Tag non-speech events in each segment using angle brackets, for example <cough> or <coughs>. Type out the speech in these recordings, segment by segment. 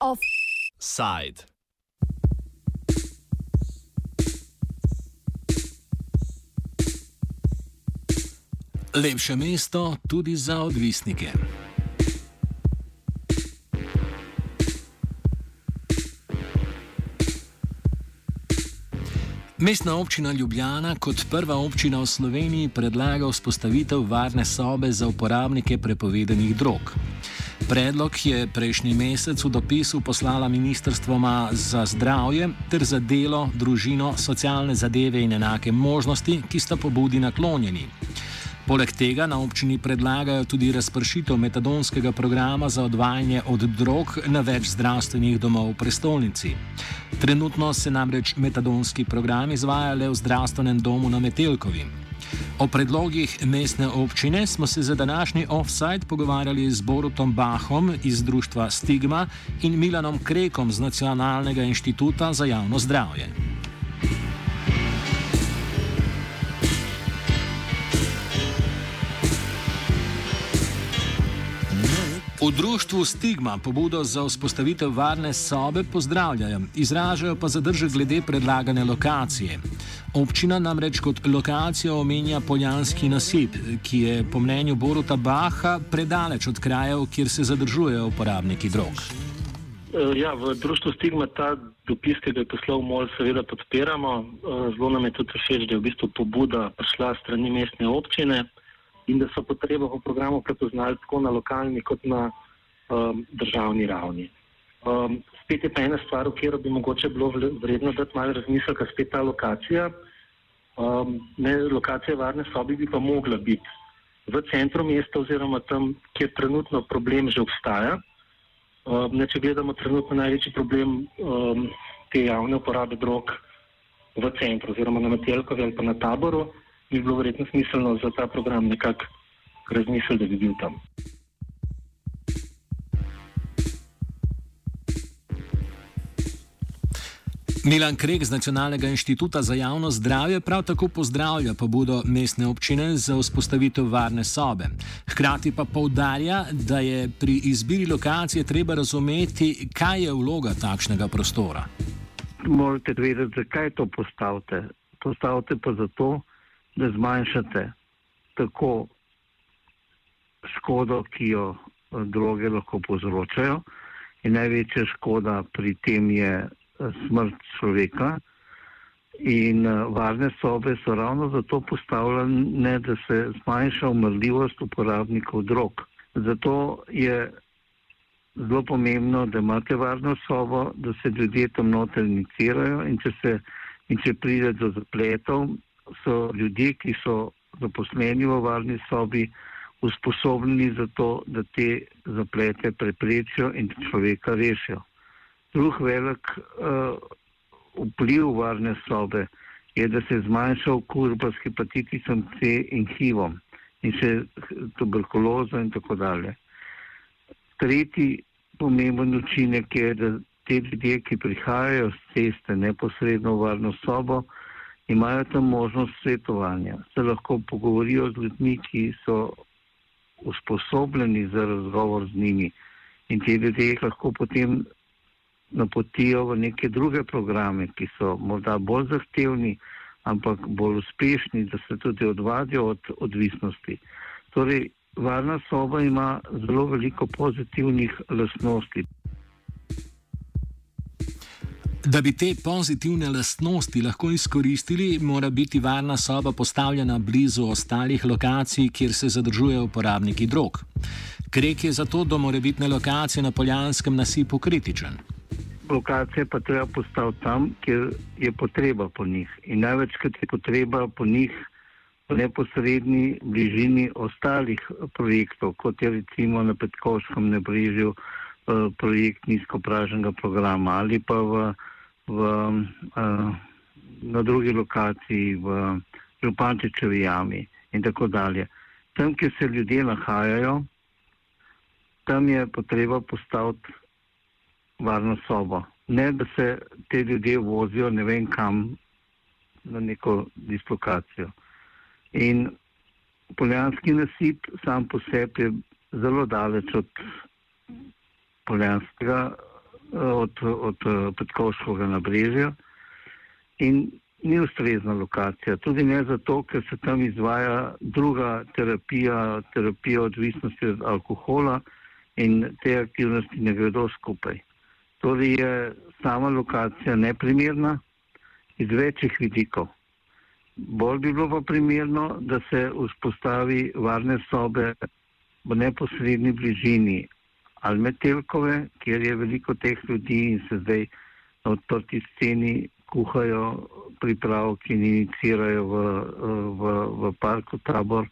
Offside. Lepše mesto tudi za odvisnike. Mestna občina Ljubljana kot prva občina v Sloveniji predlaga vzpostavitev varne sobe za uporabnike prepovedanih drog. Predlog je prejšnji mesec v dopisu poslala ministrstvoma za zdravje ter za delo, družino, socialne zadeve in enake možnosti, ki sta pobudi naklonjeni. Poleg tega na občini predlagajo tudi razpršitev metadonskega programa za odvajanje od drog na več zdravstvenih domov v prestolnici. Trenutno se namreč metadonski program izvaja le v zdravstvenem domu na Metelkovi. O predlogih mestne občine smo se za današnji offside pogovarjali z Borutom Bahom iz društva Stigma in Milanom Krekom z Nacionalnega inštituta za javno zdravje. V društvu Stigma pobudo za vzpostavitev varne sobe pozdravljajo, izražajo pa zadržek glede predlagane lokacije. Občina namreč kot lokacijo omenja Poljanski nasip, ki je po mnenju Boruta Baha predaleč od krajev, kjer se zadržujejo uporabniki drog. Eh, ja, v društvu Stigma ta dopis, ki ga je poslal MOL, seveda podpiramo. Eh, zelo nam je tudi všeč, da je v bistvu pobuda prišla strani mestne občine in da so potrebo po programu prepoznali tako na lokalni kot na um, državni ravni. Um, spet je pa ena stvar, v katero bi mogoče bilo vredno dati malo razmisleka, spet ta lokacija. Um, ne, lokacija varne sobe bi pa mogla biti v centru mesta oziroma tam, kjer trenutno problem že obstaja. Um, ne, če gledamo trenutno največji problem um, te javne uporabe drog v centru oziroma na Matelkovi ali pa na taboru, bi bilo verjetno smiselno za ta program nekako razmisliti, da bi bil tam. Milan Krek z Nacionalnega inštituta za javno zdravje prav tako pozdravlja pobudo mestne občine za vzpostavitev varne sobe. Hkrati pa poudarja, da je pri izbiri lokacije treba razumeti, kaj je vloga takšnega prostora. Morate vedeti, zakaj to postavite. Postavite pa zato, da zmanjšate tako škodo, ki jo eh, droge lahko povzročajo. In največja škoda pri tem je eh, smrt človeka. In eh, varne sobe so ravno zato postavljene, da se zmanjša umrljivost uporabnikov drog. Zato je zelo pomembno, da imate varno sobo, da se ljudje tam noter inicirajo in če, se, in če pride do zapletov, so ljudje, ki so zaposleni v varni sobi, usposobljeni za to, da te zaplete preprečijo in človeka rešijo. Drug velik uh, vpliv varne sobe je, da se zmanjša okužba s hepatitisom C in HIV-om in še tuberkulozo in tako dalje. Tretji pomemben učinek je, da te ljudje, ki prihajajo z ceste neposredno v varno sobo, imajo tam možnost svetovanja, se lahko pogovorijo z ljudmi, ki so usposobljeni za razgovor z njimi in te ljudje jih lahko potem napotijo v neke druge programe, ki so morda bolj zahtevni, ampak bolj uspešni, da se tudi odvadijo od odvisnosti. Torej, varna soba ima zelo veliko pozitivnih lastnosti. Da bi te pozitivne lastnosti lahko izkoristili, mora biti varna soba postavljena blizu ostalih lokacij, kjer se zadržujejo uporabniki drog. Krek je zato do morebitne lokacije na Poljanskem nasipu kritičen. Lokacije pa treba postaviti tam, kjer je potreba po njih. In največkrat je potreba po njih v neposrednji bližini ostalih projektov, kot je recimo na Petkovskem nebrežju eh, projekt nizkopražnega programa ali pa v v, uh, na drugi lokaciji, v Župančičevi jami in tako dalje. Tam, kjer se ljudje nahajajo, tam je potreba postaviti varno sobo. Ne, da se te ljudje vozijo ne vem kam na neko dislokacijo. In poljanski nasip sam po sebi je zelo daleč od poljanskega, od, od Petkovskega nabrežja in ni ustrezna lokacija. Tudi ne zato, ker se tam izvaja druga terapija, terapija odvisnosti od alkohola in te aktivnosti ne gredo skupaj. Torej je sama lokacija neprimerna iz večjih vidikov. Bolj bi bilo pa primerno, da se vzpostavi varne sobe v neposrednji bližini Almetelkove, kjer je veliko teh ljudi in se zdaj na odprti sceni kuhajo pripravki in inicirajo v, v, v parku tabor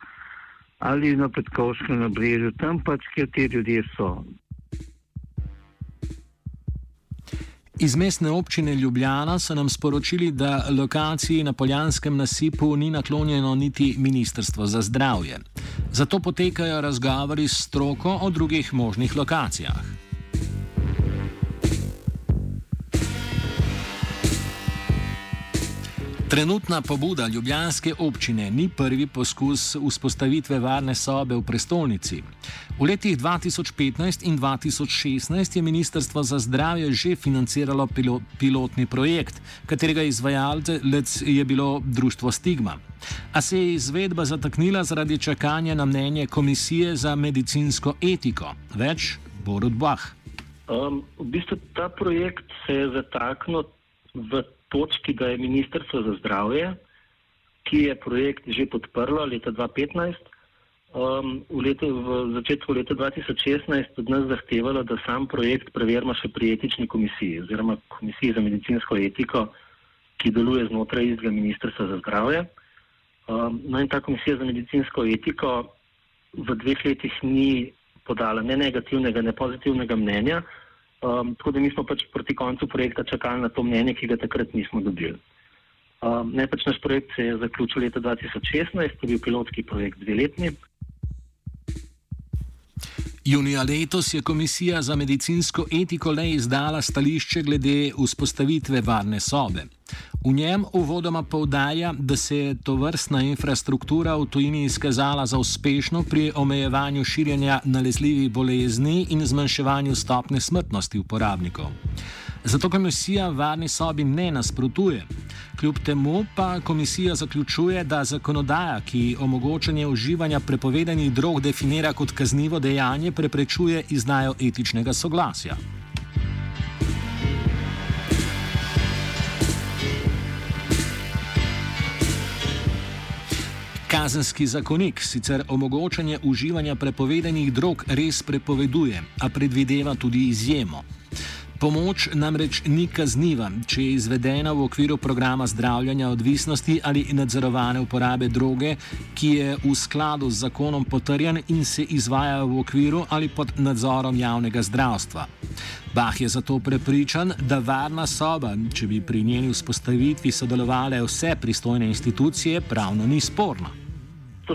ali na Petkovskem nabrežju, tam pač, kjer ti ljudje so. Iz mestne občine Ljubljana so nam sporočili, da lokaciji na Poljanskem nasipu ni naklonjeno niti Ministrstvo za zdravje. Zato potekajo razgovori s stroko o drugih možnih lokacijah. Trenutna pobuda ljubljanske občine ni prvi poskus vzpostavitve varne sobe v prestolnici. V letih 2015 in 2016 je Ministrstvo za zdravje že financiralo pilo, pilotni projekt, katerega izvajalec je bilo društvo Stigma. A se je izvedba zataknila zaradi čakanja na mnenje Komisije za medicinsko etiko. Več Borod Bah. Um, v bistvu ta projekt se je zataknil v točki, da je Ministrstvo za zdravje, ki je projekt že podprlo leta 2015, um, v, letu, v začetku leta 2016 od nas zahtevalo, da sam projekt preverimo še pri etični komisiji oziroma komisiji za medicinsko etiko, ki deluje znotraj istega Ministrstva za zdravje. Um, no in ta komisija za medicinsko etiko v dveh letih ni podala ne negativnega, ne pozitivnega mnenja. Um, tako da mi smo pač proti koncu projekta čakali na to mnenje, ki ga takrat nismo dobili. Um, ne pač naš projekt se je zaključil leta 2016, to je bil pilotski projekt dveletni. Junija letos je Komisija za medicinsko etiko le izdala stališče glede vzpostavitve varne sobe. V njem uvodoma povdarja, da se je to vrstna infrastruktura v tujini izkazala za uspešno pri omejevanju širjenja nalezljivih bolezni in zmanjševanju stopne smrtnosti uporabnikov. Zato komisija varni sobi ne nasprotuje. Kljub temu pa komisija zaključuje, da zakonodaja, ki omogočanje uživanja prepovedanih drog definira kot kaznivo dejanje, preprečuje izdajo etičnega soglasja. Kazenski zakonik sicer omogočanje uživanja prepovedanih drog res prepoveduje, a predvideva tudi izjemo. Pomoč namreč ni kazniva, če je izvedena v okviru programa zdravljanja odvisnosti ali nadzorovane uporabe droge, ki je v skladu z zakonom potrjen in se izvaja v okviru ali pod nadzorom javnega zdravstva. Bah je zato prepričan, da varna soba, če bi pri njeni vzpostavitvi sodelovale vse pristojne institucije, pravno ni sporna.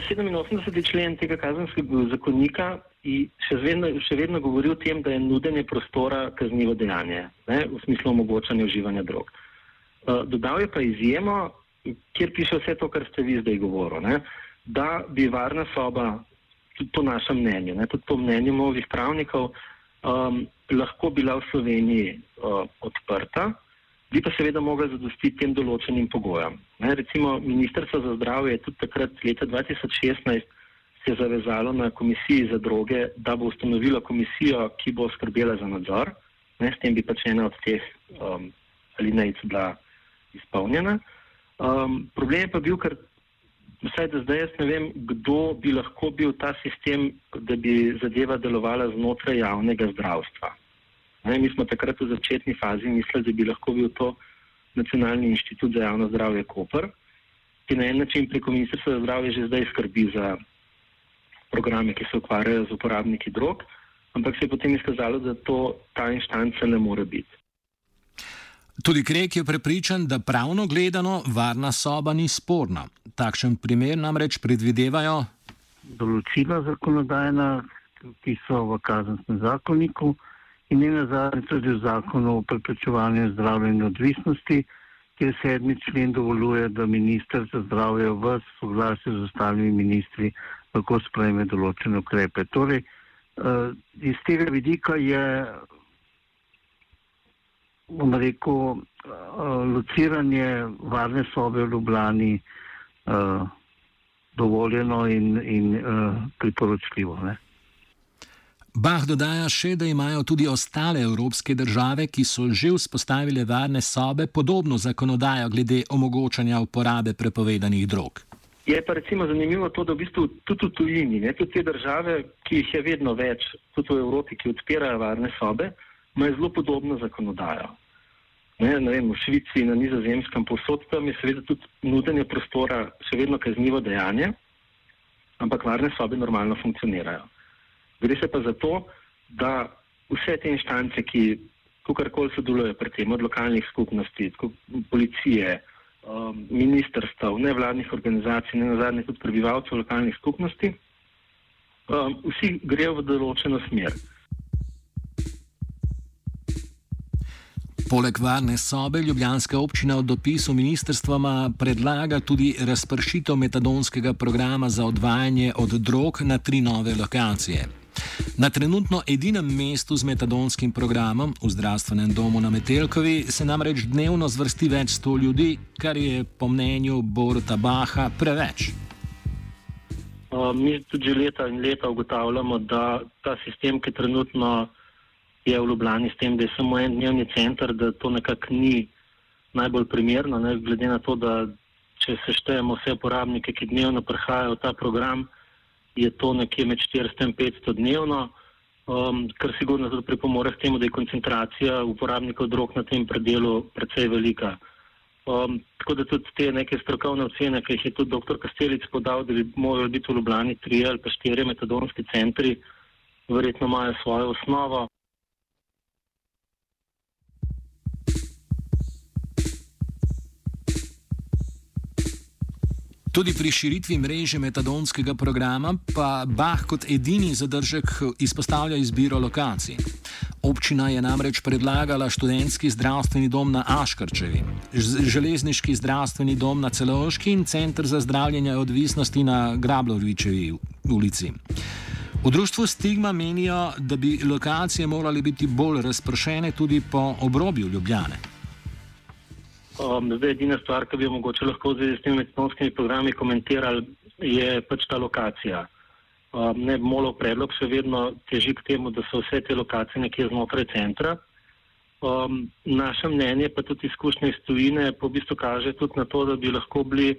187. člen tega kazenskega zakonika še vedno, še vedno govori o tem, da je nudenje prostora kaznivo dejanje, ne, v smislu omogočanja uživanja drog. Uh, dodal je pa izjemo, kjer piše vse to, kar ste vi zdaj govorili, da bi varna soba, tudi po našem mnenju, ne, tudi po mnenju mnogih pravnikov, um, lahko bila v Sloveniji uh, odprta, bi pa seveda mogla zadostiti tem določenim pogojem. Ne, recimo, Ministrstvo za zdravje je tudi takrat leta 2016 se zavezalo na komisiji za droge, da bo ustanovila komisijo, ki bo skrbela za nadzor. Ne, s tem bi pač ena od teh um, alinejc bila izpolnjena. Um, problem je pa bil, ker vsaj do zdaj jaz ne vem, kdo bi lahko bil ta sistem, da bi zadeva delovala znotraj javnega zdravstva. Ne, mi smo takrat v začetni fazi mislili, da bi lahko bil to Nacionalni inštitut za javno zdravje Koper, ki na en način preko Ministrstva za zdravje že zdaj skrbi za programe, ki se ukvarjajo z uporabniki drog, ampak se je potem izkazalo, da to ta inštanca ne more biti. Tudi Krek je prepričan, da pravno gledano varna soba ni sporna. Takšen primer namreč predvidevajo določila zakonodajna, ki so v kazenskem zakoniku in ne nazadnje tudi v zakonu o preprečevanju zdravljenja odvisnosti, kjer sedmi člen dovoljuje, da minister za zdravje v soglasju z ostalimi ministri lahko sprejme določene ukrepe. Torej, uh, iz tega vidika je, bom rekel, uh, lociranje varne sobe v Ljubljani uh, dovoljeno in, in uh, priporočljivo. Ne? Bah dodaja še, da imajo tudi ostale evropske države, ki so že vzpostavile varne sobe, podobno zakonodajo glede omogočanja uporabe prepovedanih drog. Je pa recimo zanimivo to, da v bistvu tudi v tujini, ne, tudi te države, ki jih je vedno več, tudi v Evropi, ki odpirajo varne sobe, imajo zelo podobno zakonodajo. Ne, ne vem, v Švici, na nizozemskem, posod tam je seveda tudi nudenje prostora še vedno kaznivo dejanje, ampak varne sobe normalno funkcionirajo. Gre se pa za to, da vse te inštance, ki kakorkoli sodelujejo pri tem, od lokalnih skupnosti, policije, um, ministrstv, nevladnih organizacij, ne nazadnje tudi prebivalcev lokalnih skupnosti, um, vsi grejo v določeno smer. Poleg varne sobe Ljubljanska občina v dopisu ministrstvoma predlaga tudi razpršitev metadonskega programa za odvajanje od drog na tri nove lokacije. Na trenutno edinem mestu z metadonskim programom v zdravstvenem domu na Metelkovi se namreč dnevno zvrsti več sto ljudi, kar je po mnenju Borota Baha preveč. Mi tudi leta in leta ugotavljamo, da ta sistem, ki trenutno je v Ljubljani, s tem, da je samo en dnevni center, da to nekako ni najbolj primerno, ne, glede na to, da če seštejemo vse uporabnike, ki dnevno prihajajo v ta program, je to nekje med 400 in 500 dnevno, um, kar sigurno tudi pripomore k temu, da je koncentracija uporabnikov drog na tem predelu precej velika. Um, tako da tudi te neke strokovne ocene, ki jih je tudi dr. Kastelic podal, da bi morali biti v Ljubljani tri ali pa štiri metadonski centri, verjetno imajo svojo osnovo. Tudi pri širitvi mreže metadonskega programa pa Bah kot edini zadržek izpostavlja izbiro lokacij. Občina je namreč predlagala študentski zdravstveni dom na Aškarčevi, železniški zdravstveni dom na Celoški in center za zdravljenje odvisnosti na Grablovičevi ulici. V društvu Stigma menijo, da bi lokacije morale biti bolj razpršene tudi po obrobju Ljubljane. Um, zdaj, edina stvar, ki bi jo mogoče lahko z temi medicinskimi programi komentirali, je pač ta lokacija. Um, ne, molov predlog še vedno teži k temu, da so vse te lokacije nekje znotraj centra. Um, naše mnenje, pa tudi izkušnje iz tujine, po v bistvu kaže tudi na to, da bi lahko bili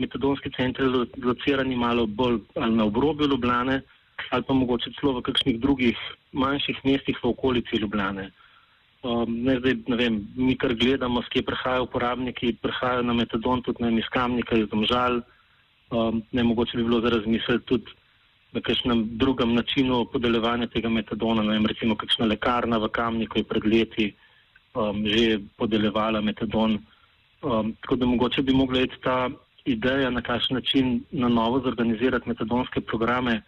metodonski centri locirani malo bolj ali na obrobju Ljubljane ali pa mogoče celo v kakšnih drugih manjših mestih v okolici Ljubljane. Um, ne, zdaj, ne vem, mi kar gledamo, skje prihajajo uporabniki, prihajajo na metadon tudi na iskamnika iz domžal. Um, ne mogoče bi bilo za razmisliti tudi na kakšnem drugem načinu podeljevanja tega metadona. Ne vem, recimo kakšna lekarna v kamniku je pred leti um, že podeljevala metadon. Um, tako da mogoče bi mogla iti ta ideja, na kakšen način na novo zorganizirati metadonske programe,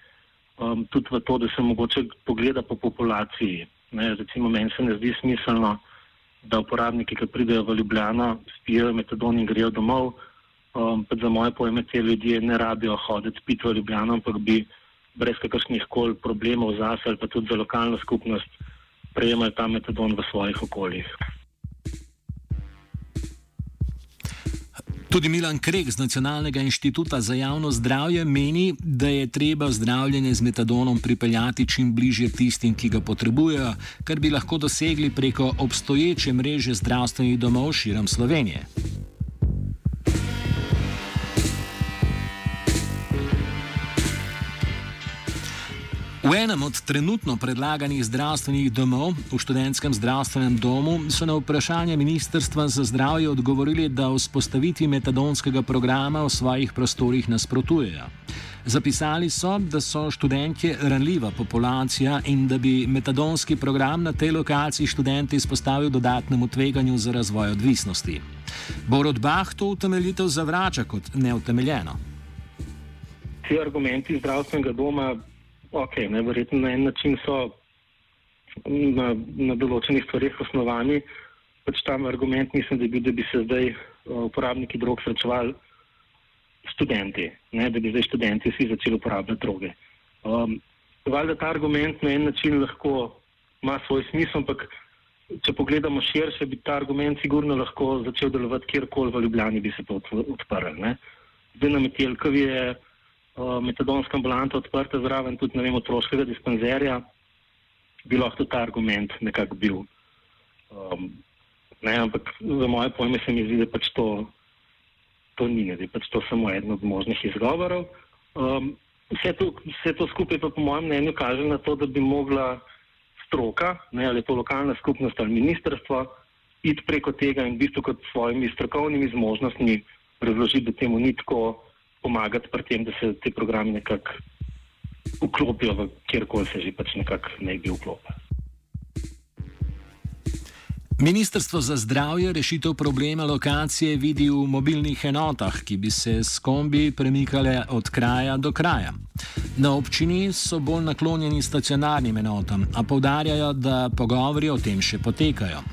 um, tudi v to, da se mogoče pogleda po populaciji. Ne, recimo, meni se ne zdi smiselno, da uporabniki, ki pridejo v Ljubljano, spijo metadon in grejo domov. Um, za moje pojme, te ljudje ne rabijo hoditi piti v Ljubljano, ampak bi brez kakršnih koli problemov zase ali pa tudi za lokalno skupnost prejemali ta metadon v svojih okoljih. Tudi Milan Krek z Nacionalnega inštituta za javno zdravje meni, da je treba zdravljenje z metadonom pripeljati čim bližje tistim, ki ga potrebujejo, kar bi lahko dosegli preko obstoječe mreže zdravstvenih domov širom Slovenije. V enem od trenutno predlaganih zdravstvenih domov, v študentskem zdravstvenem domu, so na vprašanje Ministrstva za zdravje odgovorili, da vzpostavitvi metadonskega programa v svojih prostorih nasprotujejo. Zapisali so, da so študentje ranljiva populacija in da bi metadonski program na tej lokaciji študente izpostavil dodatnemu tveganju za razvoj odvisnosti. Borod Bah to utemeljitev zavrača kot neutemeljeno. Ti argumenti zdravstvenega doma ok, neverjetno na en način so na, na določenih stvarih osnovani, pač tam argument mislim, da, bi, da bi se zdaj uh, uporabniki drog srečevali študenti, ne, da bi zdaj študenti vsi začeli uporabljati droge. Um, Valjda ta argument na en način lahko ima svoj smisel, ampak če pogledamo širše, bi ta argument sigurno lahko začel delovati kjerkoli v Ljubljani, bi se to odprl. Ne. Zdaj na Metelkovi je metadonska ambulanta odprta zraven tudi vem, otroškega dispanzerja, bi lahko ta argument nekako bil. Um, ne, ampak za moje pojme se mi zdi, da pač to to ni, da je pač to samo eden od možnih izgovorov. Um, vse, to, vse to skupaj pa po mojem mnenju kaže na to, da bi mogla stroka, ne, ali to lokalna skupnost ali ministrstvo, iti preko tega in v bistvu kot svojimi strokovnimi zmožnostmi razložiti, da temu ni tako pomagati pri tem, da se te programe nekako vklopijo v kjerkoli se že pač nekako ne bi vklopili. Ministrstvo za zdravje rešitev problema lokacije vidi v mobilnih enotah, ki bi se s kombi premikale od kraja do kraja. Na občini so bolj naklonjeni stacionarnim enotam, a povdarjajo, da pogovori o tem še potekajo.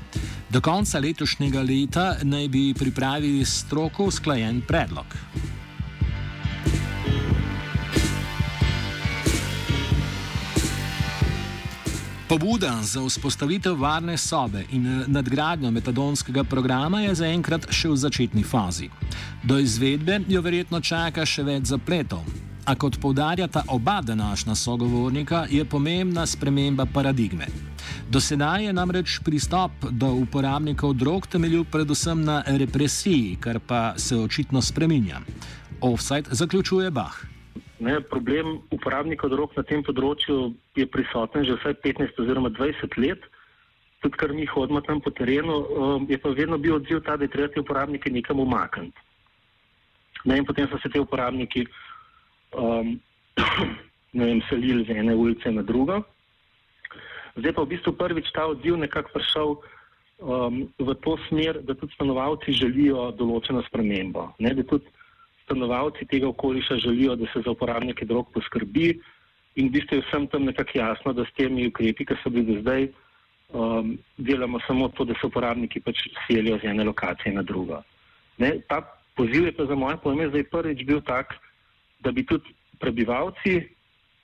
Do konca letošnjega leta naj bi pripravili stroko usklajen predlog. Pobuda za vzpostavitev varne sobe in eh, nadgradnjo metadonskega programa je zaenkrat še v začetni fazi. Do izvedbe jo verjetno čaka še več zapletov. A kot povdarjata oba današnja sogovornika, je pomembna sprememba paradigme. Do sedaj je namreč pristop do uporabnikov drog temeljil predvsem na represiji, kar pa se očitno spreminja. Offside zaključuje Bach. Ne, problem uporabnikov drog na tem področju je prisoten že vsaj 15 oziroma 20 let. Tudi, ker mi hodimo tam po terenu, um, je pa vedno bil odziv ta, da je treba te uporabnike nekam umakniti. Ne, in potem so se te uporabniki um, <coughs> vem, selili z ene ulice na drugo. Zdaj pa v bistvu prvič ta odziv nekako prišel um, v to smer, da tudi stanovalci želijo določeno spremembo. Ne, stanovalci tega okoliša želijo, da se za uporabnike drog poskrbi in v bistvu je vsem tam nekako jasno, da s temi ukrepi, ki so bili do zdaj, um, delamo samo to, da se uporabniki pač selijo z ene lokacije na drugo. Ne, ta poziv je pa za moje pojme zdaj prvič bil tak, da bi tudi prebivalci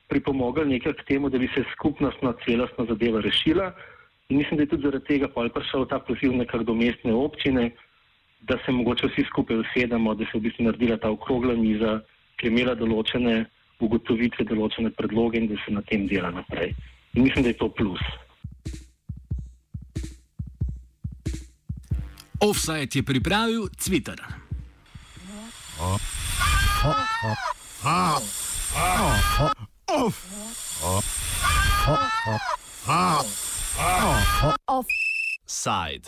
pripomogli nekaj k temu, da bi se skupnostno, celostno zadeva rešila in mislim, da je tudi zaradi tega pol prišel ta poziv nekako do mestne občine, da se mogoče vsi skupaj usedemo, da se v bistvu naredila ta okrogla miza, ki je imela določene ugotovitve, določene predloge in da se na tem dela naprej. In mislim, da je to plus. Offside je pripravil Twitter. Offside.